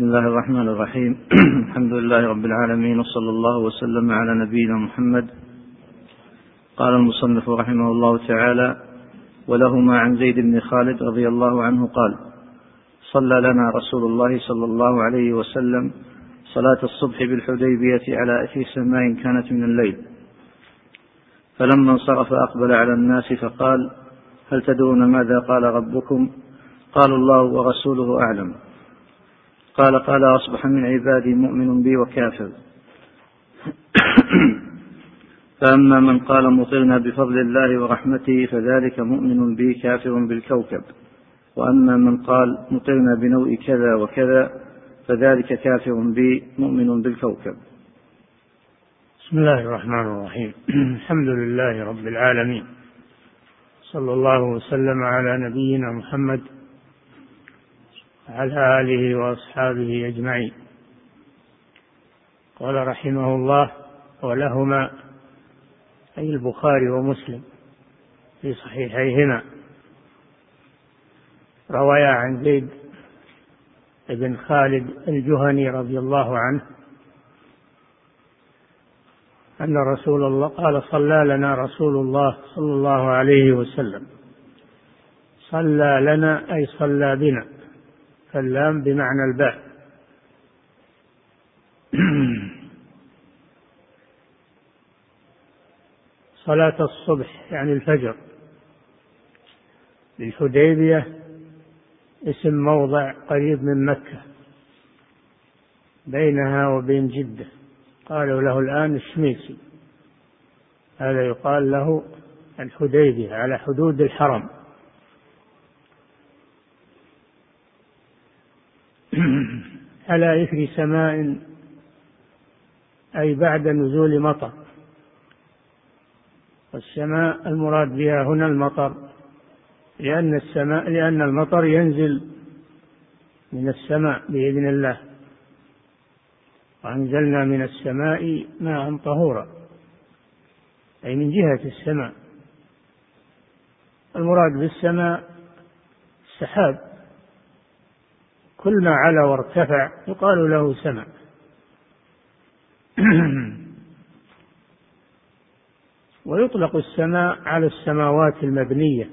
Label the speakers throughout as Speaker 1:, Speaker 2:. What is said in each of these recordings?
Speaker 1: بسم الله الرحمن الرحيم. الحمد لله رب العالمين وصلى الله وسلم على نبينا محمد. قال المصنف رحمه الله تعالى ولهما عن زيد بن خالد رضي الله عنه قال صلى لنا رسول الله صلى الله عليه وسلم صلاة الصبح بالحديبية على أثي سماء كانت من الليل. فلما انصرف أقبل على الناس فقال هل تدرون ماذا قال ربكم؟ قالوا الله ورسوله أعلم. قال قال أصبح من عبادي مؤمن بي وكافر. فأما من قال مطرنا بفضل الله ورحمته فذلك مؤمن بي كافر بالكوكب. وأما من قال مطرنا بنوء كذا وكذا فذلك كافر بي مؤمن بالكوكب.
Speaker 2: بسم الله الرحمن الرحيم. الحمد لله رب العالمين. صلى الله وسلم على نبينا محمد وعلى آله وأصحابه أجمعين. قال رحمه الله ولهما أي البخاري ومسلم في صحيحيهما. روايا عن زيد بن خالد الجهني رضي الله عنه أن رسول الله قال صلى لنا رسول الله صلى الله عليه وسلم. صلى لنا أي صلى بنا. فاللام بمعنى الباء. صلاة الصبح يعني الفجر. بالحديبية اسم موضع قريب من مكة. بينها وبين جدة. قالوا له الآن الشميسي هذا يقال له الحديبية على حدود الحرم. على إثر سماء أي بعد نزول مطر. والسماء المراد بها هنا المطر لأن السماء لأن المطر ينزل من السماء بإذن الله. وأنزلنا من السماء ماء طهورا أي من جهة السماء. المراد بالسماء السحاب. كل ما علا وارتفع يقال له سماء ويطلق السماء على السماوات المبنية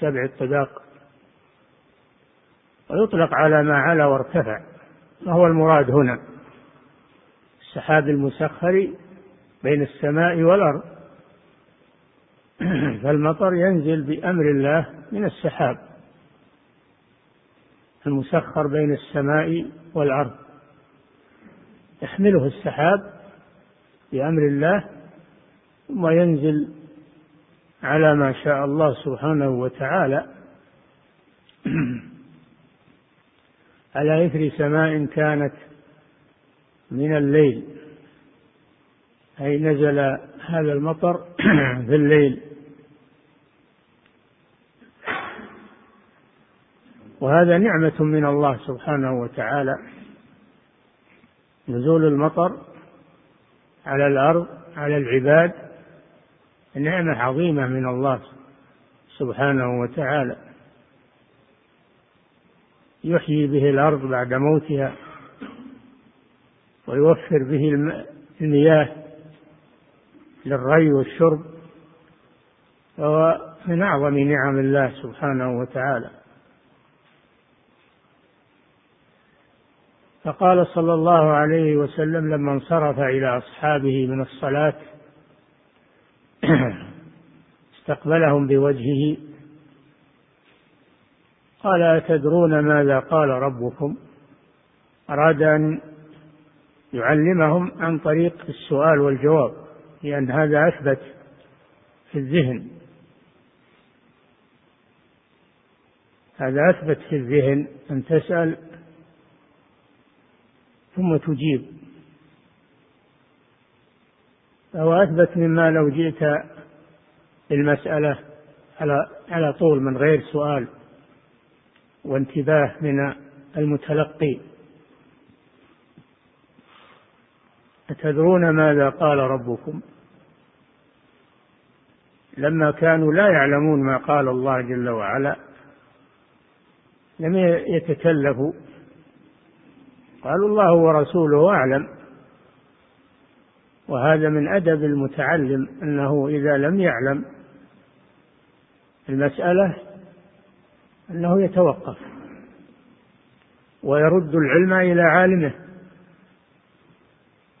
Speaker 2: سبع الطباق. ويطلق على ما علا وارتفع وهو المراد هنا. السحاب المسخر بين السماء والأرض. فالمطر ينزل بأمر الله من السحاب. المسخر بين السماء والأرض. يحمله السحاب بأمر الله ثم ينزل على ما شاء الله سبحانه وتعالى. على إثر سماء كانت من الليل. أي نزل هذا المطر في الليل. وهذا نعمة من الله سبحانه وتعالى. نزول المطر على الأرض على العباد نعمة عظيمة من الله سبحانه وتعالى. يحيي به الأرض بعد موتها ويوفر به المياه للري والشرب. فهو من أعظم نعم الله سبحانه وتعالى. فقال صلى الله عليه وسلم لما انصرف إلى أصحابه من الصلاة استقبلهم بوجهه. قال أتدرون ماذا قال ربكم؟ أراد أن يعلمهم عن طريق السؤال والجواب لأن هذا أثبت في الذهن. هذا أثبت في الذهن أن تسأل ثم تجيب. فهو أثبت مما لو جئت المسألة على على طول من غير سؤال وانتباه من المتلقي. أتدرون ماذا قال ربكم؟ لما كانوا لا يعلمون ما قال الله جل وعلا لم يتكلفوا قالوا الله ورسوله أعلم. وهذا من أدب المتعلم أنه إذا لم يعلم المسألة أنه يتوقف ويرد العلم إلى عالمه.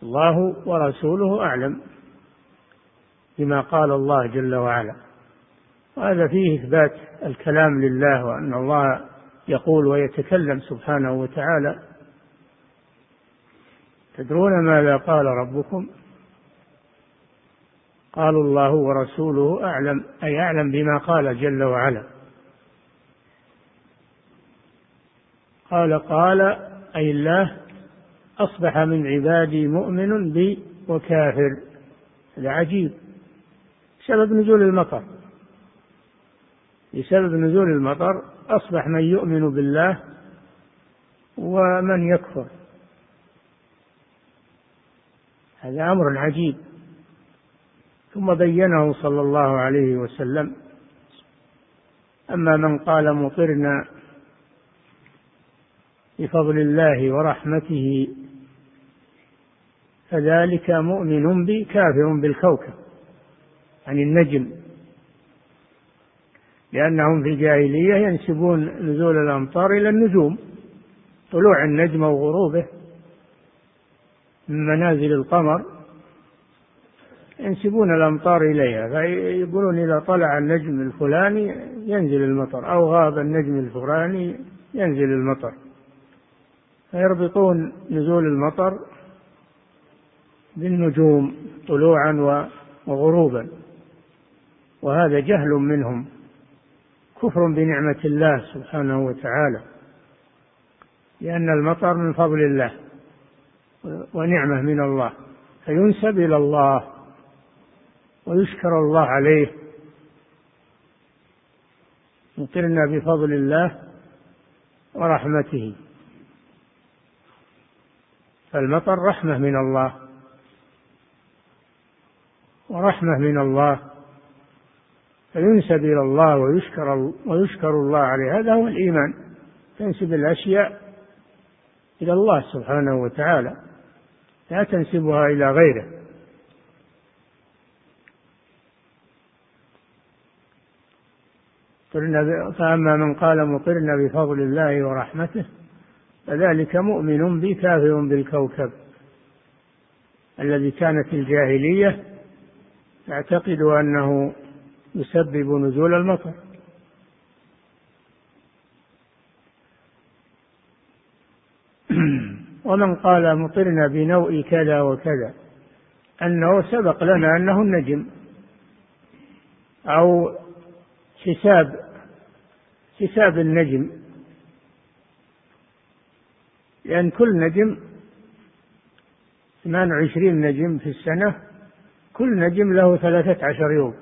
Speaker 2: الله ورسوله أعلم بما قال الله جل وعلا. وهذا فيه إثبات الكلام لله وأن الله يقول ويتكلم سبحانه وتعالى. تدرون ماذا قال ربكم؟ قالوا الله ورسوله أعلم أي أعلم بما قال جل وعلا. قال قال أي الله أصبح من عبادي مؤمن بي وكافر. هذا عجيب. نزول المطر. بسبب نزول المطر أصبح من يؤمن بالله ومن يكفر. هذا أمر عجيب. ثم بينه صلى الله عليه وسلم. أما من قال مطرنا بفضل الله ورحمته فذلك مؤمن بي كافر بالكوكب عن النجم. لأنهم في الجاهلية ينسبون نزول الأمطار إلى النجوم طلوع النجم وغروبه. من منازل القمر ينسبون الأمطار إليها فيقولون إذا طلع النجم الفلاني ينزل المطر أو غاب النجم الفلاني ينزل المطر. فيربطون نزول المطر بالنجوم طلوعا وغروبا وهذا جهل منهم كفر بنعمة الله سبحانه وتعالى لأن المطر من فضل الله. ونعمة من الله فينسب إلى الله ويشكر الله عليه. مطرنا بفضل الله ورحمته. فالمطر رحمة من الله ورحمة من الله. فينسب إلى الله ويشكر ويشكر الله عليه. هذا هو الإيمان. تنسب الأشياء إلى الله سبحانه وتعالى. لا تنسبها إلى غيره. فأما من قال مطرنا بفضل الله ورحمته فذلك مؤمن بي كافر بالكوكب الذي كانت الجاهلية تعتقد أنه يسبب نزول المطر. ومن قال مطرنا بنوء كذا وكذا أنه سبق لنا أنه النجم أو حساب حساب النجم. لأن كل نجم 28 نجم في السنة كل نجم له ثلاثة عشر يوم.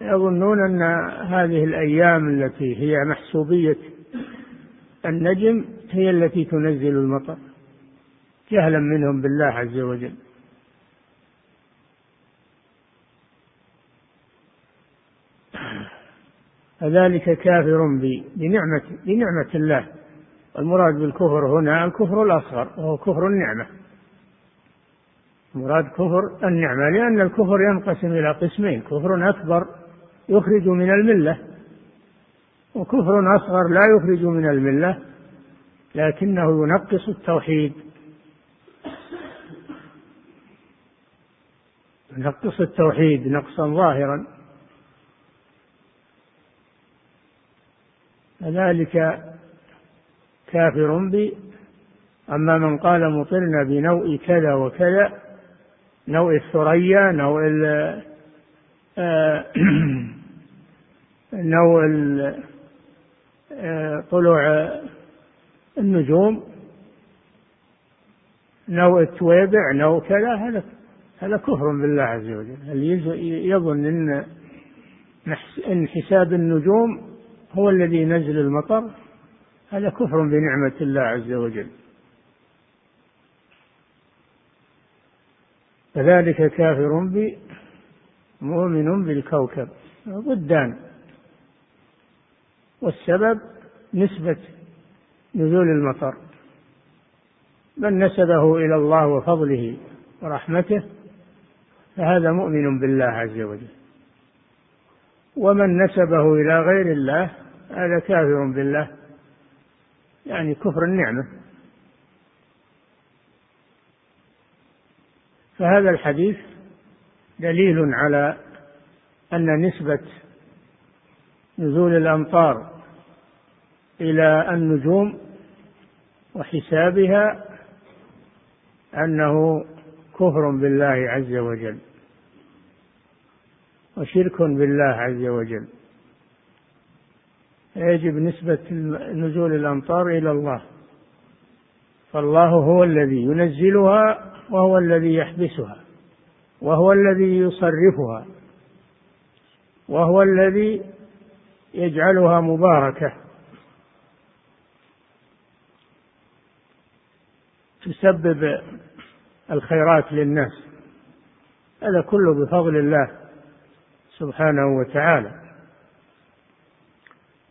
Speaker 2: يظنون أن هذه الأيام التي هي محسوبية النجم هي التي تنزل المطر جهلا منهم بالله عز وجل. فذلك كافر بنعمة بنعمة الله. المراد بالكفر هنا الكفر الأصغر وهو كفر النعمة. مراد كفر النعمة لأن الكفر ينقسم إلى قسمين كفر أكبر يخرج من الملة وكفر أصغر لا يخرج من الملة. لكنه ينقص التوحيد. ينقص التوحيد نقصا ظاهرا. فذلك كافر بي أما من قال مطرنا بنوء كذا وكذا نوء الثريا نوء آه، نوء آه، طلوع النجوم نوء التويبع نوء كذا هذا هذا كفر بالله عز وجل. اللي يظن إن إن حساب النجوم هو الذي ينزل المطر؟ هذا كفر بنعمة الله عز وجل. فذلك كافر مؤمن بالكوكب. ضدان والسبب نسبة نزول المطر. من نسبه إلى الله وفضله ورحمته فهذا مؤمن بالله عز وجل. ومن نسبه إلى غير الله هذا كافر بالله. يعني كفر النعمة. فهذا الحديث دليل على أن نسبة نزول الأمطار إلى النجوم وحسابها أنه كفر بالله عز وجل وشرك بالله عز وجل. يجب نسبة نزول الأمطار إلى الله. فالله هو الذي ينزلها وهو الذي يحبسها وهو الذي يصرفها وهو الذي يجعلها مباركة. تسبب الخيرات للناس. هذا كله بفضل الله سبحانه وتعالى.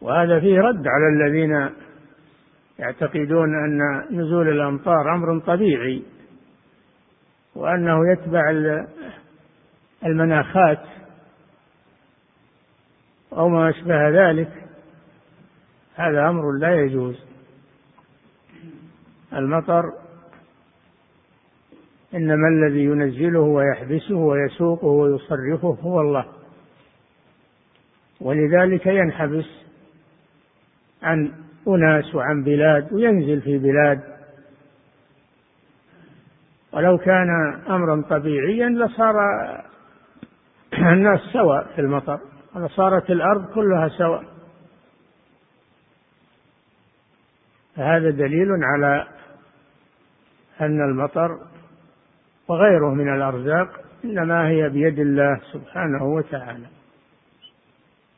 Speaker 2: وهذا فيه رد على الذين يعتقدون أن نزول الأمطار أمر طبيعي وأنه يتبع المناخات أو ما أشبه ذلك. هذا أمر لا يجوز. المطر إنما الذي ينزله ويحبسه ويسوقه ويصرفه هو الله. ولذلك ينحبس عن أناس وعن بلاد وينزل في بلاد. ولو كان أمرا طبيعيا لصار الناس سواء في المطر لصارت الأرض كلها سواء. فهذا دليل على أن المطر وغيره من الأرزاق إنما هي بيد الله سبحانه وتعالى.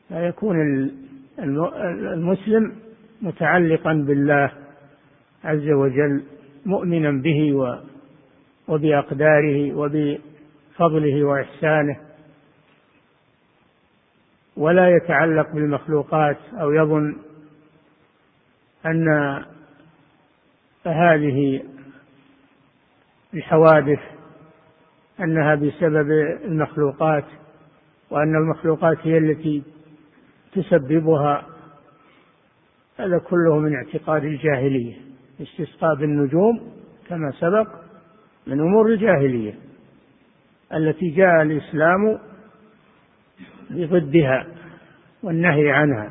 Speaker 2: فيكون المسلم متعلقا بالله عز وجل مؤمنا به وبأقداره وبفضله وإحسانه ولا يتعلق بالمخلوقات أو يظن أن هذه الحوادث أنها بسبب المخلوقات وأن المخلوقات هي التي تسببها. هذا كله من اعتقاد الجاهلية استسقاء بالنجوم كما سبق من أمور الجاهلية التي جاء الإسلام بضدها والنهي عنها.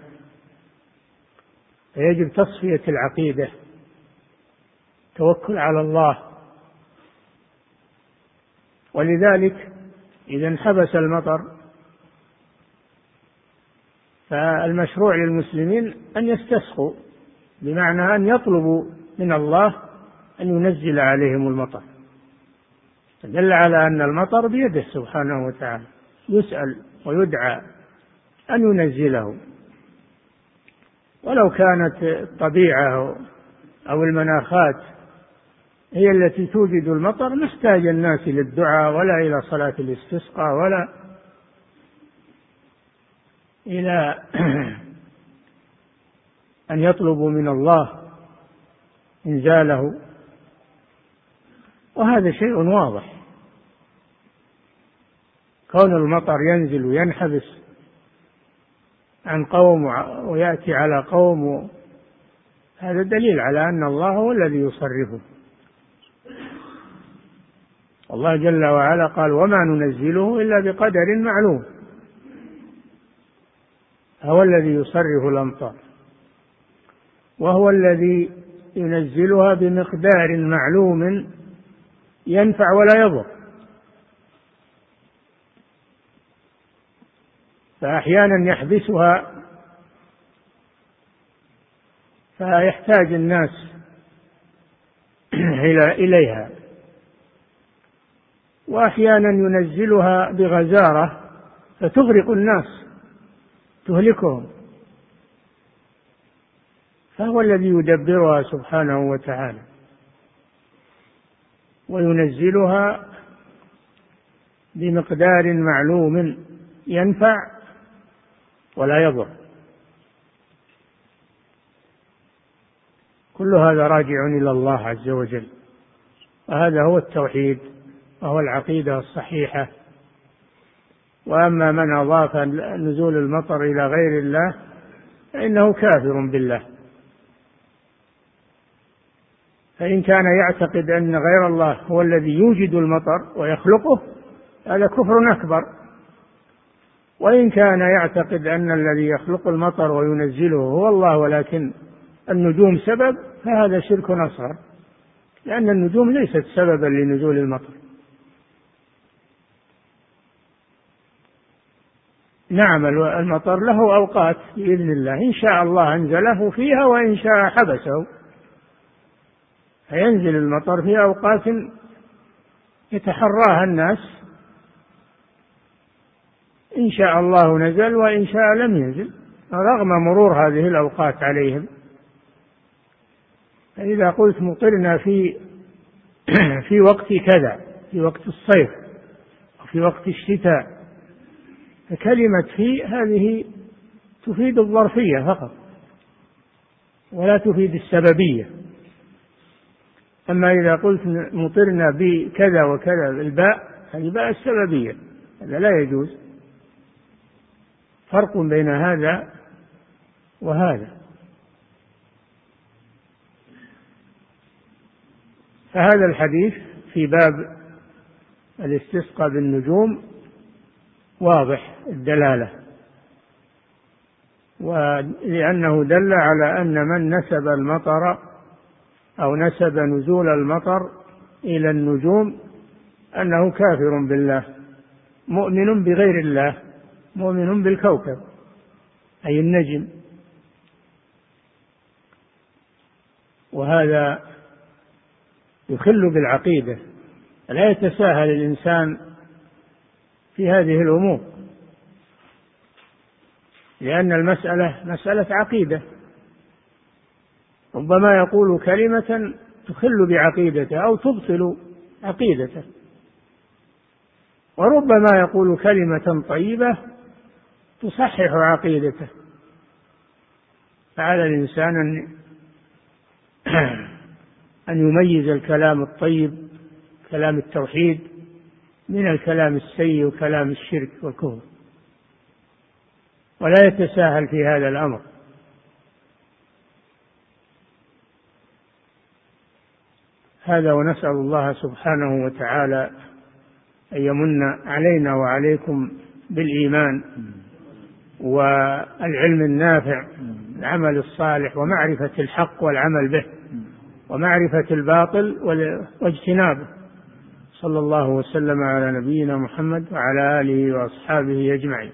Speaker 2: فيجب تصفية العقيدة توكل على الله ولذلك إذا انحبس المطر فالمشروع للمسلمين أن يستسقوا بمعنى أن يطلبوا من الله أن ينزل عليهم المطر. دل على أن المطر بيده سبحانه وتعالى يسأل ويدعى أن ينزله. ولو كانت الطبيعة أو المناخات هي التي توجد المطر ما احتاج الناس للدعاء ولا إلى صلاة الاستسقاء ولا إلى أن يطلبوا من الله إنزاله. وهذا شيء واضح. كون المطر ينزل وينحبس عن قوم ويأتي على قوم هذا دليل على أن الله هو الذي يصرفه. الله جل وعلا قال وما ننزله إلا بقدر معلوم. هو الذي يصرف الأمطار. وهو الذي ينزلها بمقدار معلوم ينفع ولا يضر. فأحيانا يحبسها فيحتاج الناس إليها. وأحيانا ينزلها بغزارة فتغرق الناس تهلكهم. فهو الذي يدبرها سبحانه وتعالى. وينزلها بمقدار معلوم ينفع ولا يضر. كل هذا راجع إلى الله عز وجل. وهذا هو التوحيد. وهو العقيدة الصحيحة. وأما من أضاف نزول المطر إلى غير الله فإنه كافر بالله. فإن كان يعتقد أن غير الله هو الذي يوجد المطر ويخلقه هذا كفر أكبر. وإن كان يعتقد أن الذي يخلق المطر وينزله هو الله ولكن النجوم سبب فهذا شرك أصغر. لأن النجوم ليست سببا لنزول المطر. نعم المطر له أوقات بإذن الله. إن شاء الله أنزله فيها وإن شاء حبسه. فينزل المطر في أوقات يتحراها الناس. إن شاء الله نزل وإن شاء لم ينزل. رغم مرور هذه الأوقات عليهم. فإذا قلت مطرنا في في وقت كذا في وقت الصيف وفي وقت الشتاء فكلمة في هذه تفيد الظرفية فقط ولا تفيد السببية. أما إذا قلت مطرنا بكذا وكذا الباء هذه باء السببية هذا لا يجوز. فرق بين هذا وهذا. فهذا الحديث في باب الاستسقاء بالنجوم واضح. الدلاله ولأنه دل على أن من نسب المطر أو نسب نزول المطر إلى النجوم أنه كافر بالله مؤمن بغير الله مؤمن بالكوكب أي النجم. وهذا يخل بالعقيدة لا يتساهل الإنسان في هذه الأمور. لأن المسألة مسألة عقيدة. ربما يقول كلمة تخل بعقيدته أو تبطل عقيدته. وربما يقول كلمة طيبة تصحح عقيدته. فعلى الإنسان أن أن يميز الكلام الطيب كلام التوحيد من الكلام السيء وكلام الشرك والكفر. ولا يتساهل في هذا الأمر. هذا ونسأل الله سبحانه وتعالى أن يمن علينا وعليكم بالإيمان والعلم النافع العمل الصالح ومعرفة الحق والعمل به ومعرفة الباطل واجتنابه. صلى الله وسلم على نبينا محمد وعلى آله وأصحابه أجمعين.